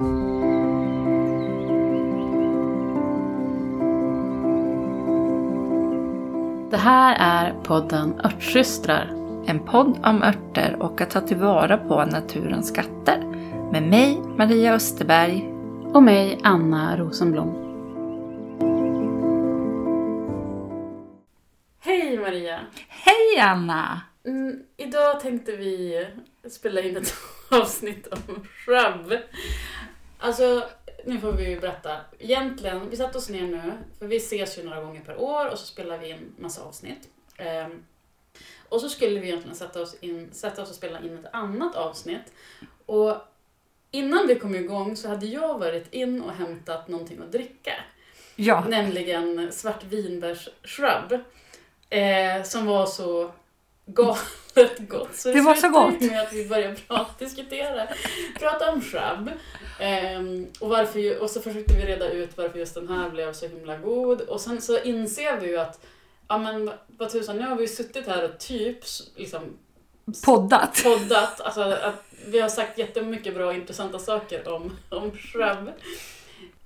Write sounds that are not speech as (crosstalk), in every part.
Det här är podden Örtsystrar. En podd om örter och att ta tillvara på naturens skatter. Med mig, Maria Österberg. Och mig, Anna Rosenblom. Hej Maria! Hej Anna! Mm, idag tänkte vi spela in ett (laughs) avsnitt om shrub. Alltså, nu får vi ju berätta. Egentligen, vi satte oss ner nu, för vi ses ju några gånger per år och så spelar vi in massa avsnitt. Ehm, och så skulle vi egentligen sätta oss, in, sätta oss och spela in ett annat avsnitt. Och innan vi kom igång så hade jag varit in och hämtat någonting att dricka. Ja, Nämligen svartvinbärs-shrub. Eh, som var så galet gott. Så Det var så gott. med att vi började prata, diskutera, prata om shrub. Ehm, och, varför, och så försökte vi reda ut varför just den här blev så himla god. Och sen så inser vi ju att, ja men vad tusan, nu har vi ju suttit här och typ liksom poddat. poddat. Alltså, att vi har sagt jättemycket bra och intressanta saker om, om shrub.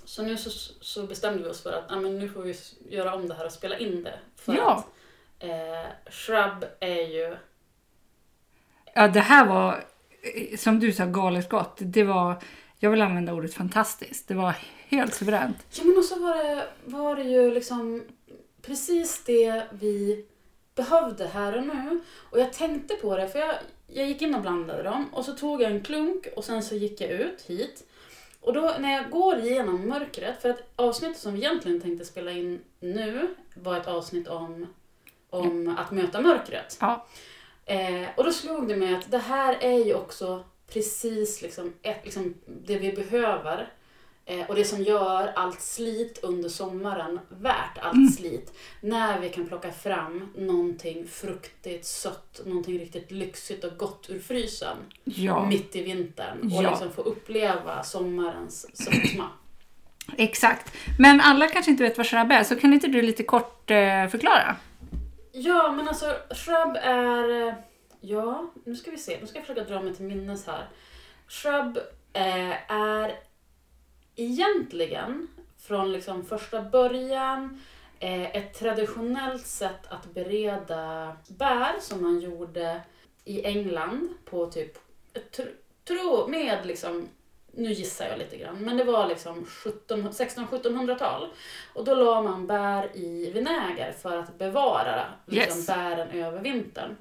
Så nu så, så bestämde vi oss för att ja, men nu får vi göra om det här och spela in det. För Ja. att eh, shrub är ju... Ja, det här var, eh, som du sa, galet gott. Det var, jag vill använda ordet fantastiskt. Det var helt suveränt. Ja men och så var det, var det ju liksom precis det vi behövde här och nu. Och jag tänkte på det, för jag, jag gick in och blandade dem och så tog jag en klunk och sen så gick jag ut hit. Och då när jag går igenom mörkret, för att avsnittet som vi egentligen tänkte spela in nu var ett avsnitt om, om att möta mörkret. Ja. Eh, och då slog det mig att det här är ju också precis liksom ett, liksom det vi behöver. Eh, och det som gör allt slit under sommaren värt allt Mm. slit. När vi kan plocka fram någonting fruktigt, sött, någonting riktigt lyxigt och gott ur frysen. Ja, Mitt i vintern. Och Ja. liksom få uppleva sommarens sötma. exakt. Men alla kanske inte vet vad shrub är, så kan inte du lite kort eh, förklara? Ja, men alltså shrub är... Eh, ja, nu ska vi se. Nu ska jag försöka dra mig till minnes här. Shrub eh, är egentligen från liksom första början eh, ett traditionellt sätt att bereda bär som man gjorde i England på typ, tro, med liksom, nu gissar jag lite grann, men det var liksom 17 1600-1700-tal. Och då la man bär i vinäger för att bevara liksom, Yes. bären över vintern.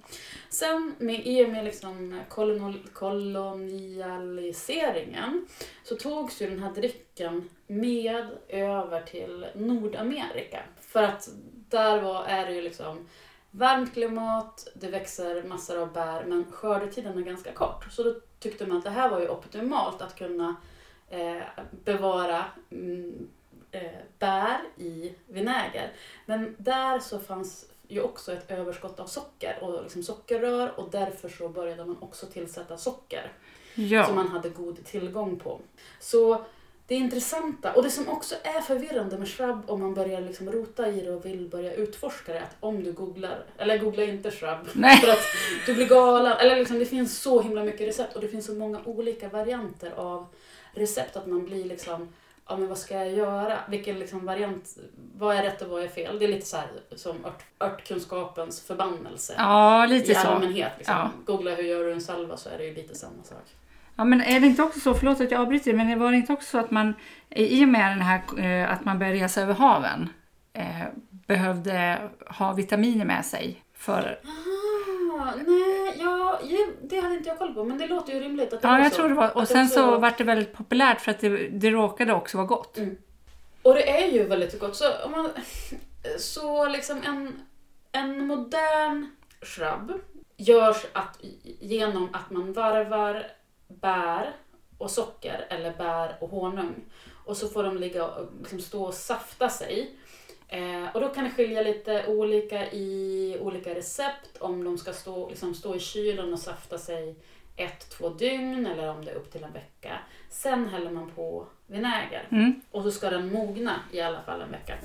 Sen med, i och med liksom kolonial, kolonialiseringen så togs ju den här drycken med över till Nordamerika. För att där var, är det ju liksom varmt klimat, det växer massor av bär men skördetiden är ganska kort. Så då tyckte man att det här var ju optimalt att kunna eh, bevara mm, eh, bär i vinäger. Men där så fanns ju också ett överskott av socker och liksom sockerrör och därför så började man också tillsätta socker som Ja, man hade god tillgång på. Så det intressanta, och det som också är förvirrande med shrub om man börjar liksom rota i det och vill börja utforska det, att om du googlar, eller googla inte shrub, (laughs) Nej. för att du blir galen. Eller liksom, det finns så himla mycket recept och det finns så många olika varianter av recept att man blir liksom Ja men vad ska jag göra? Vilken liksom variant, vad är rätt och vad är fel? Det är lite så här som ört, örtkunskapens förbannelse ja lite i så. allmänhet. Liksom. Ja. Googla hur gör du en salva så är det ju lite samma sak. Ja, men är det inte också så, förlåt att jag avbryter, men var det inte också så att man i och med den här, eh, att man började resa över haven eh, behövde ha vitaminer med sig för Ah, nej, ja, det hade inte jag koll på, men det låter ju rimligt att det Ja, var jag så. tror det var. Och sen också- så var det väldigt populärt för att det, det råkade också vara gott. Och det är ju väldigt gott. Så, om man, så liksom en, en modern shrub görs att, genom att man varvar bär och socker eller bär och honung. Och så får de ligga och liksom stå och safta sig. Eh, och då kan det skilja lite olika i olika recept om de ska stå, liksom stå i kylen och safta sig ett, två dygn eller om det är upp till en vecka. Sen häller man på vinäger. Mm. Och så ska den mogna i alla fall en vecka.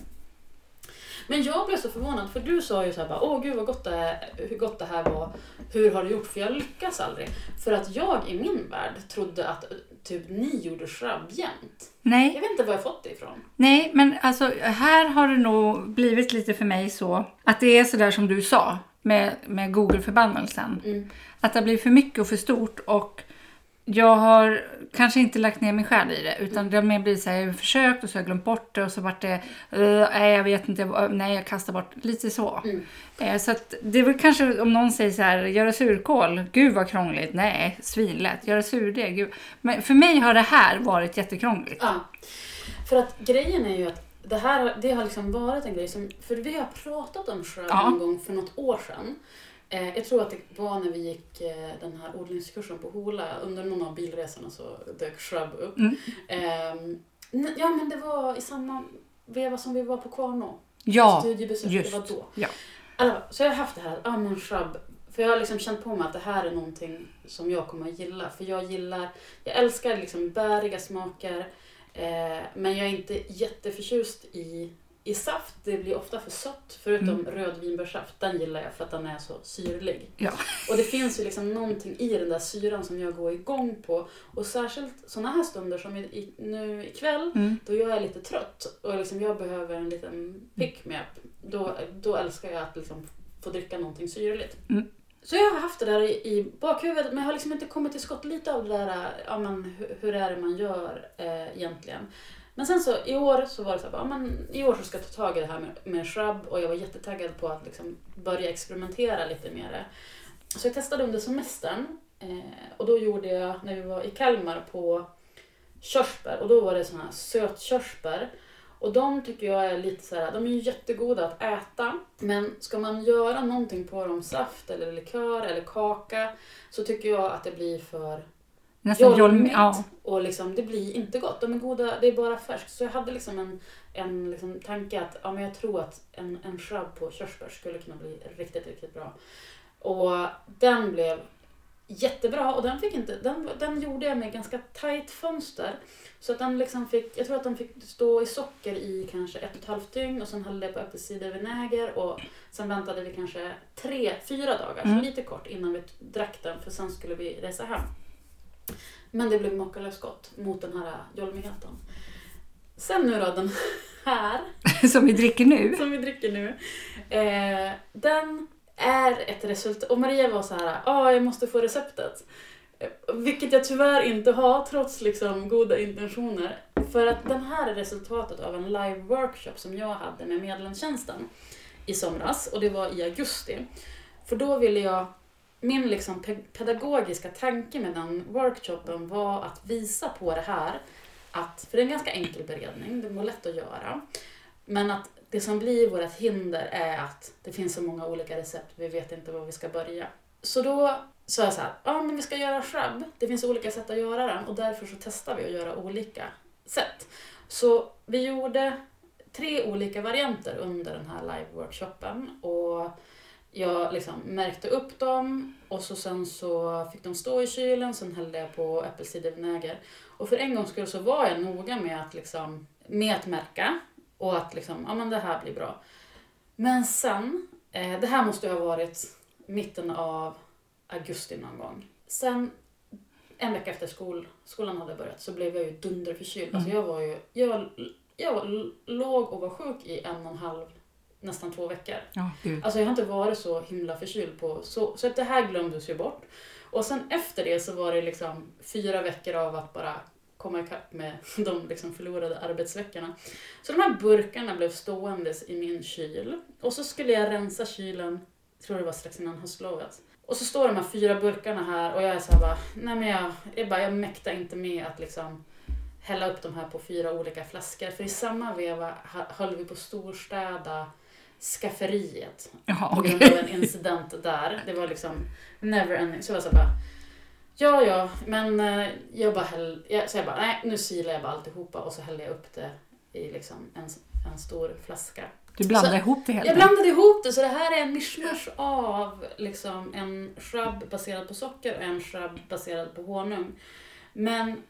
Men jag blev så förvånad för du sa ju så här bara, åh gud vad gott det, är, hur gott det här var. Hur har du gjort? För jag lyckas aldrig. För att jag i min värld trodde att typ ni gjorde shrub jämt. Nej, Jag vet inte var jag fått det ifrån. nej, men alltså här har det nog blivit lite för mig så att det är sådär som du sa med, med Google-förbannelsen. Mm. Att det blir för mycket och för stort och jag har kanske inte lagt ner min själ i det utan det har mer blivit så här, jag har försökt och så har jag glömt bort det och så vart det, eh, nej jag vet inte, nej jag kastar bort, lite så. Mm. Eh, så att det är väl kanske om någon säger så här, göra surkål, gud vad krångligt, nej svinlätt, göra surdeg, gud. Men för mig har det här varit jättekrångligt. Ja. För att grejen är ju att det här det har liksom varit en grej som, för vi har pratat om shrub Ja. någon gång för något år sedan. Eh, jag tror att det var när vi gick eh, den här odlingskursen på Hola. Under någon av bilresorna så dök shrub upp. Mm. Ehm, ja men det var i samma veva som vi var på Kvarnå. Ja, Studiebesök, just. det var då. Ja. Alla, så jag har haft det här, ja men shrub. För jag har liksom känt på mig att det här är någonting som jag kommer att gilla. För jag gillar, jag älskar liksom bäriga smaker. Eh, men jag är inte jätteförtjust i, i saft. Det blir ofta för sött. Förutom Mm. rödvinbärssaft, den gillar jag för att den är så syrlig. Ja. Och det finns ju liksom någonting i den där syran som jag går igång på. Och särskilt sådana här stunder som i, i, nu ikväll Mm. då jag är lite trött och liksom jag behöver en liten pick-me-up, då, då älskar jag att liksom få dricka någonting syrligt. Mm. Så jag har haft det där i, i bakhuvudet men jag har liksom inte kommit till skott lite av det där, ja men hur, hur är det man gör eh, egentligen. Men sen så i år så var det så här, bara, men i år så ska jag ta tag i det här med, med shrub och jag var jättetaggad på att liksom börja experimentera lite med det. Så jag testade under semestern eh, och då gjorde jag, när vi var i Kalmar på körsbär och då var det såna här sötkörsbär. Och de tycker jag är lite så här, de är ju jättegoda att äta. Men ska man göra någonting på dem, saft eller likör eller kaka, så tycker jag att det blir för Nästan jolm, jolmigt. ja. Och liksom, det blir inte gott. De är goda, det är bara färskt. Så jag hade liksom en, en liksom tanke att ja, men jag tror att en, en shrub på körsbär skulle kunna bli riktigt, riktigt bra. Och den blev jättebra och den, fick inte, den, den gjorde jag med ganska tajt fönster. Så att den liksom fick, jag tror att den fick stå i socker i kanske ett och ett halvt dygn och sen hällde jag på äppelcidervinäger och sen väntade vi kanske tre, fyra dagar, Mm. så lite kort innan vi drack den för sen skulle vi resa hem. Men det blev makalöst gott mot den här jolmigheten. Sen nu då den här (laughs) Som vi dricker nu. som vi dricker nu. Eh, den är ett resultat. Och Maria var så här, ja jag måste få receptet. Eh, Vilket jag tyvärr inte har trots liksom goda intentioner. För att den här är resultatet av en live workshop som jag hade med medlemstjänsten i somras och det var i augusti. För då ville jag, min liksom pe- pedagogiska tanke med den workshopen var att visa på det här att, för det är en ganska enkel beredning, det var lätt att göra. Men att det som blir vårt hinder är att det finns så många olika recept, vi vet inte var vi ska börja. Så då sa jag så här, ja men vi ska göra shrub, det finns olika sätt att göra den och därför så testar vi att göra olika sätt. Så vi gjorde tre olika varianter under den här live-workshopen och jag liksom märkte upp dem och så sen så fick de stå i kylen, sen hällde jag på äppelcidervinäger. Och för en gångs skull så var jag noga med att, liksom, med att märka och att liksom, ja men det här blir bra. Men sen, eh, det här måste ha varit mitten av augusti någon gång. Sen en vecka efter skol, skolan hade börjat så blev jag ju dunderförkyld. Alltså jag var ju, jag, jag låg och var sjuk i en och en halv, nästan två veckor. Ja, gud. Alltså jag har inte varit så himla förkyld på, så, så att det här glömdes ju bort. Och sen efter det så var det liksom fyra veckor av att bara komma ikapp med (laughs) de liksom förlorade arbetsveckorna. Så de här burkarna blev ståendes i min kyl. Och så skulle jag rensa kylen, tror det var strax innan höstlovet. Och så står de här fyra burkarna här och jag är så här bara, nej men jag, jag, bara, jag mäktar inte med att liksom hälla upp de här på fyra olika flaskor. För i samma veva höll vi på storstäda skafferiet Jaha, på grund av en incident där. Det var liksom never ending. Så jag var så bara, ja ja, men eh, jag bara häll, jag, så jag bara, nej nu silar jag bara alltihopa och så häller jag upp det i liksom en, en stor flaska. Du blandar Så- ihop det hela. Jag blandade ihop det så det här är en mischmasch av liksom en shrub baserad på socker och en shrub baserad på honung. Men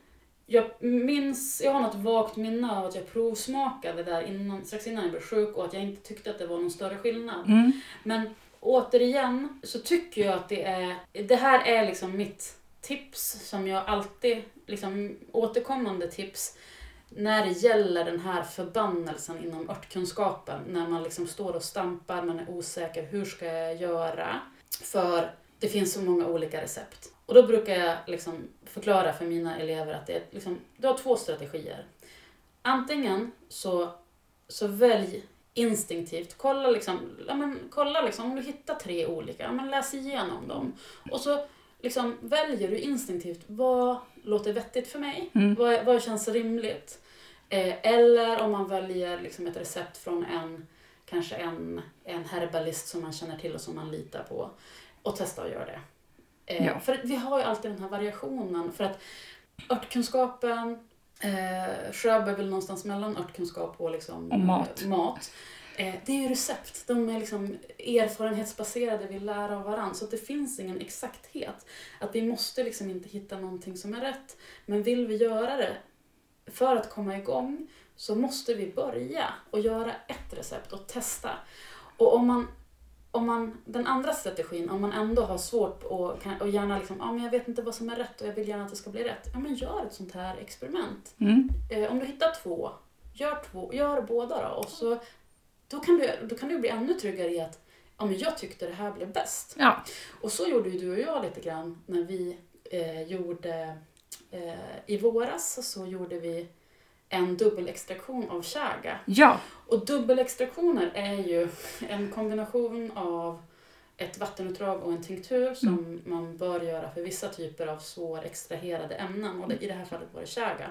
jag minns, jag har något vagt minne av att jag provsmakade där innan, strax innan jag blev sjuk och att jag inte tyckte att det var någon större skillnad. Mm. Men återigen så tycker jag att det är, det här är liksom mitt tips som jag alltid, liksom återkommande tips när det gäller den här förbannelsen inom örtkunskapen, när man liksom står och stampar, man är osäker, hur ska jag göra? För det finns så många olika recept. Och då brukar jag liksom förklara för mina elever att det är liksom, du har två strategier. Antingen så, så välj instinktivt, kolla liksom, ja men, kolla liksom om du hittar tre olika, ja men läs igenom dem. Och så liksom väljer du instinktivt, vad låter vettigt för mig? Mm. Vad, vad känns rimligt? Eh, eller om man väljer liksom ett recept från en, kanske en, en herbalist som man känner till och som man litar på. Och testa att göra det. Eh, Ja. För vi har ju alltid den här variationen. För att örtkunskapen, eh, är väl någonstans mellan örtkunskap och, liksom, Och mat. eh, mat. Eh, det är ju recept. De är liksom erfarenhetsbaserade, vi lär av varandra. Så att det finns ingen exakthet. Att vi måste liksom inte hitta någonting som är rätt. Men vill vi göra det för att komma igång så måste vi börja och göra ett recept och testa. Och om man, om man den andra strategin, om man ändå har svårt och, kan, och gärna liksom, ja men jag vet inte vad som är rätt och jag vill gärna att det ska bli rätt. Ja men gör ett sånt här experiment. Mm. Eh, om du hittar två, gör, två, gör båda då. Och så, då, kan du, då kan du bli ännu tryggare i att ja, men jag tyckte det här blev bäst. Ja. Och så gjorde ju du och jag lite grann när vi eh, gjorde, eh, i våras så gjorde vi en dubbelextraktion av chaga. ja, Och dubbelextraktioner är ju en kombination av ett vattenutdrag och en tinktur som man bör göra för vissa typer av svårextraherade ämnen. Och det, i det här fallet var det chaga.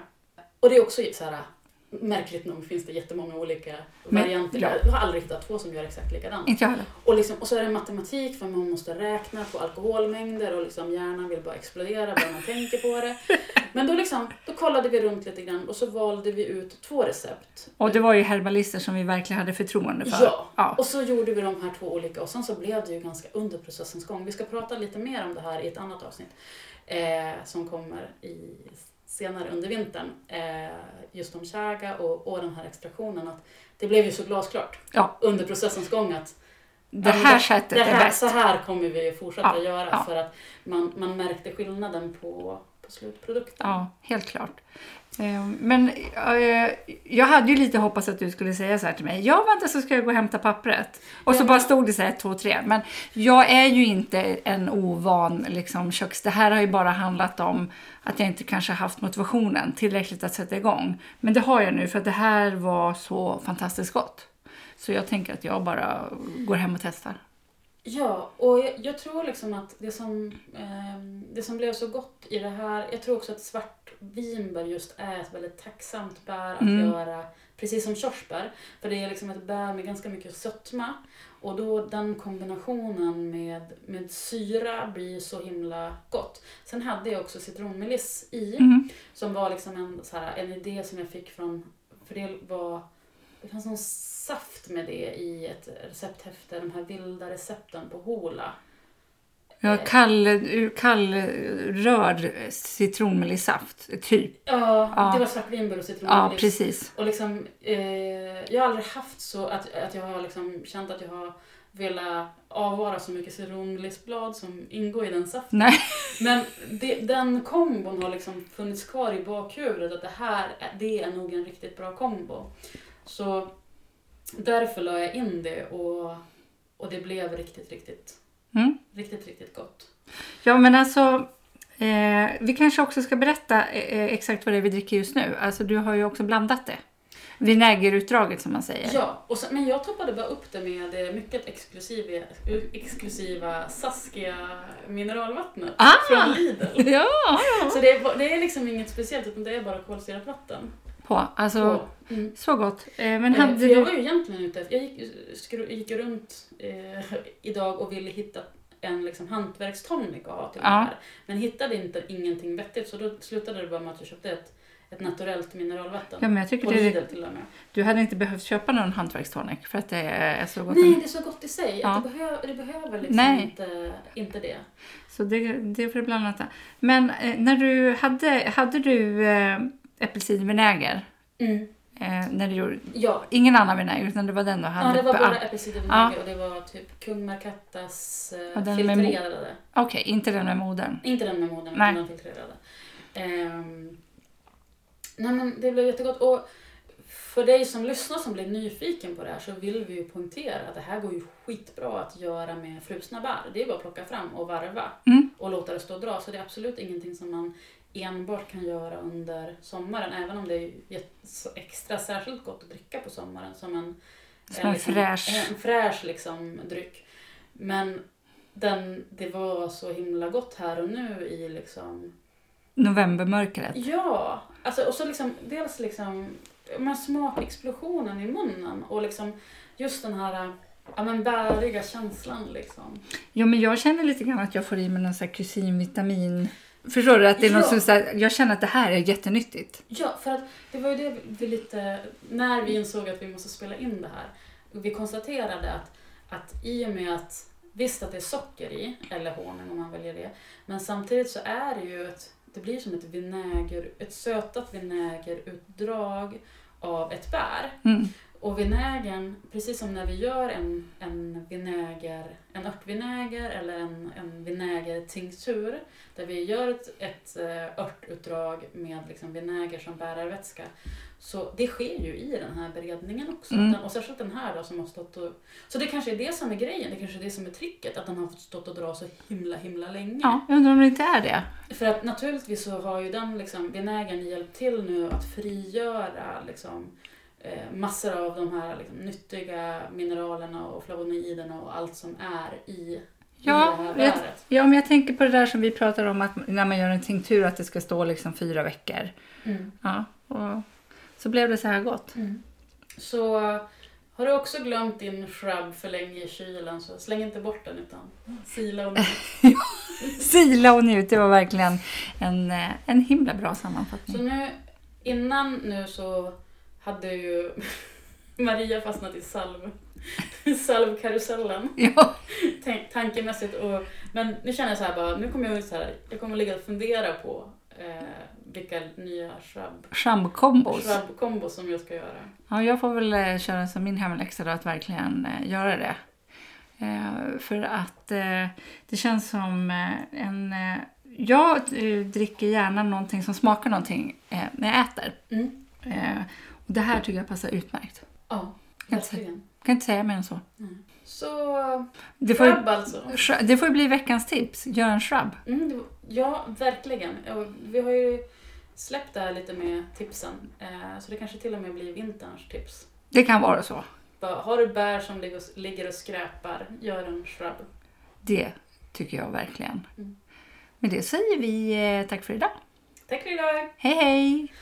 Och det är också så här, märkligt nog finns det jättemånga olika Men, varianter. ja. Jag har aldrig hittat två som gör exakt likadant. inte jag heller. Och, liksom, och så är det matematik för man måste räkna på alkoholmängder och liksom hjärnan vill bara explodera bara man tänker på det. (laughs) Men då, liksom, då kollade vi runt lite grann och så valde vi ut två recept. Och det var ju herbalister som vi verkligen hade förtroende för. Ja. ja. Och så gjorde vi de här två olika och sen så blev det ju ganska under processens gång. Vi ska prata lite mer om det här i ett annat avsnitt eh, som kommer i, senare under vintern. Eh, just om chaga och, och den här extraktionen. Att det blev ju så glasklart Ja. under processens gång att Det här sättet det är här, bäst. Så här kommer vi fortsätta Ja, göra ja. för att man, man märkte skillnaden på, på slutprodukten. Ja, helt klart. Eh, Men eh, jag hade ju lite hoppats att du skulle säga så här till mig. Ja, vänta så ska jag gå och hämta pappret. Och så bara stod det så här 1, 2, 3. Men jag är ju inte en ovan liksom, köks... Det här har ju bara handlat om att jag inte kanske haft motivationen tillräckligt att sätta igång. Men det har jag nu för att det här var så fantastiskt gott. Så jag tänker att jag bara går hem och testar. Ja, och jag, jag tror liksom att det som, ehm, det som blev så gott i det här, jag tror också att svart vinbär just är ett väldigt tacksamt bär att Mm. göra, precis som körsbär. För det är liksom ett bär med ganska mycket sötma och då den kombinationen med, med syra blir så himla gott. Sen hade jag också citronmeliss i. Mm. Som var liksom en, så här, en idé som jag fick från, för det var, det fanns någon saft med det i ett recepthäfte, de här vilda recepten på Hola. Ja, kall, ur kallrörd citronmelissaft, typ. Ja, Ja. det var svartvinbär och Ja, citronmeliss. precis. och liksom, eh, jag har aldrig haft så att, att jag har liksom känt att jag har velat avvara så mycket citronmelissblad som ingår i den saften. Nej. Men det, den kombon har liksom funnits kvar i bakhuvudet att det här är- det är nog en riktigt bra kombo. Så därför la jag in det och, och det blev riktigt, riktigt, Mm. riktigt, riktigt gott. Ja, men alltså, eh, vi kanske också ska berätta eh, exakt vad det är vi dricker just nu. Alltså, du har ju också blandat det. Vinägerutdraget som man säger. Ja, och sen, men jag toppade bara upp det med det mycket exklusiva, exklusiva Saskia mineralvattnet Ah! från Lidl. Ja, Så det är, det är liksom inget speciellt utan det är bara kolsyrat vatten. På, alltså, på. Mm. så gott. Eh, men Eh, hade för jag du... var ju egentligen ute efter, jag gick, skru, gick runt eh, idag och ville hitta en liksom, hantverkstonic att ha till Ja. det här. Men hittade inte ingenting vettigt så då slutade det bara med att jag köpte ett, ett naturellt mineralvatten. Ja, men jag tycker det, till och med. du hade inte behövt köpa någon hantverkstonic för att det är så gott. Nej, det är så gott i sig. Ja. Att det, behöver, det behöver liksom Nej. inte, inte det. Så det, det får du blanda. Men eh, när du hade, hade du eh, äppelcidervinäger Mm. Eh, när du gjorde, Ja, ingen annan vinäger utan det var den du hade. ja det var bara äppelcidervinäger och det var typ Kung Markattas eh, filtrerade. Okej, inte den med modern. Inte den med modern, Nej. utan den filtrerade. Ehm, nej men det blev jättegott. Och för dig som lyssnar som blir nyfiken på det här så vill vi ju poängtera att det här går ju skitbra att göra med frusna bär. Det är bara att plocka fram och varva Mm. och låta det stå och dra. Så det är absolut ingenting som man enbart kan göra under sommaren. Även om det är extra särskilt gott att dricka på sommaren som en, Som en fräsch. en fräsch liksom, dryck. Men den, det var så himla gott här och nu i liksom Novembermörkret. Ja, alltså, och så liksom, dels liksom men smakexplosionen i munnen och liksom just den här ja, men bäriga känslan. Liksom. Jo, men jag känner lite grann att jag får i mig någon sån här kusinvitamin. Förstår du? Att det är något Ja. som, så här, jag känner att det här är jättenyttigt. Ja, för att det var ju det vi lite, när vi insåg att vi måste spela in det här. Vi konstaterade att, att i och med att, visst att det är socker i, eller honung om man väljer det, men samtidigt så är det ju ett, det blir som ett vinäger, ett sötat vinägerutdrag av ett bär. Mm. Och vinägern, precis som när vi gör en, en vinäger, en örtvinäger eller en, en vinägertinktur, där vi gör ett, ett eh, örtutdrag med liksom vinäger som bärarvätska, så det sker ju i den här beredningen också. Mm. Den, och särskilt den här då som har stått och... Så det kanske är det som är grejen, det kanske är det som är tricket, att den har fått stått och dra så himla, himla länge. Ja, jag undrar om det inte är det. För att naturligtvis så har ju den liksom, vinägern hjälpt till nu att frigöra liksom, massor av de här liksom, nyttiga mineralerna och flavonoiderna och allt som är i, Ja, i det här jag-. Ja, men jag tänker på det där som vi pratar om att när man gör en tinktur att det ska stå liksom fyra veckor. Mm. Ja, och så blev det så här gott. Så har du också glömt din shrub för länge i kylen så släng inte bort den utan sila och njut. (laughs) Sila och njut, det var verkligen en, eh, en himla bra Så sammanfattning. nu, innan nu så hade ju (laughs) Maria fastnat i salv, (laughs) salvkarusellen. Ja, tankemässigt. Och, men nu känner jag så här bara, nu kommer jag så här, jag kommer ligga och fundera på eh, vilka nya shrub, champkombos. shrub-kombos som jag ska göra. Ja, jag får väl eh, köra som min hemläxa då, att verkligen eh, göra det. Eh, för att eh, det känns som eh, en... Jag dricker gärna någonting som smakar någonting när jag äter. Mm. Det här tycker jag passar utmärkt. Ja, verkligen. kan inte säga mer än så. Så, Det får, shrub alltså. det får ju bli veckans tips. Gör en shrub. Mm, ja, verkligen. Vi har ju släppt det här lite med tipsen. Eh, så det kanske till och med blir vinterns tips. Det kan vara så. Har du bär som ligger och, ligger och skräpar, gör en shrub. Det tycker jag verkligen. Mm. Med det säger vi eh, tack för idag. Tack för idag! Hej hej!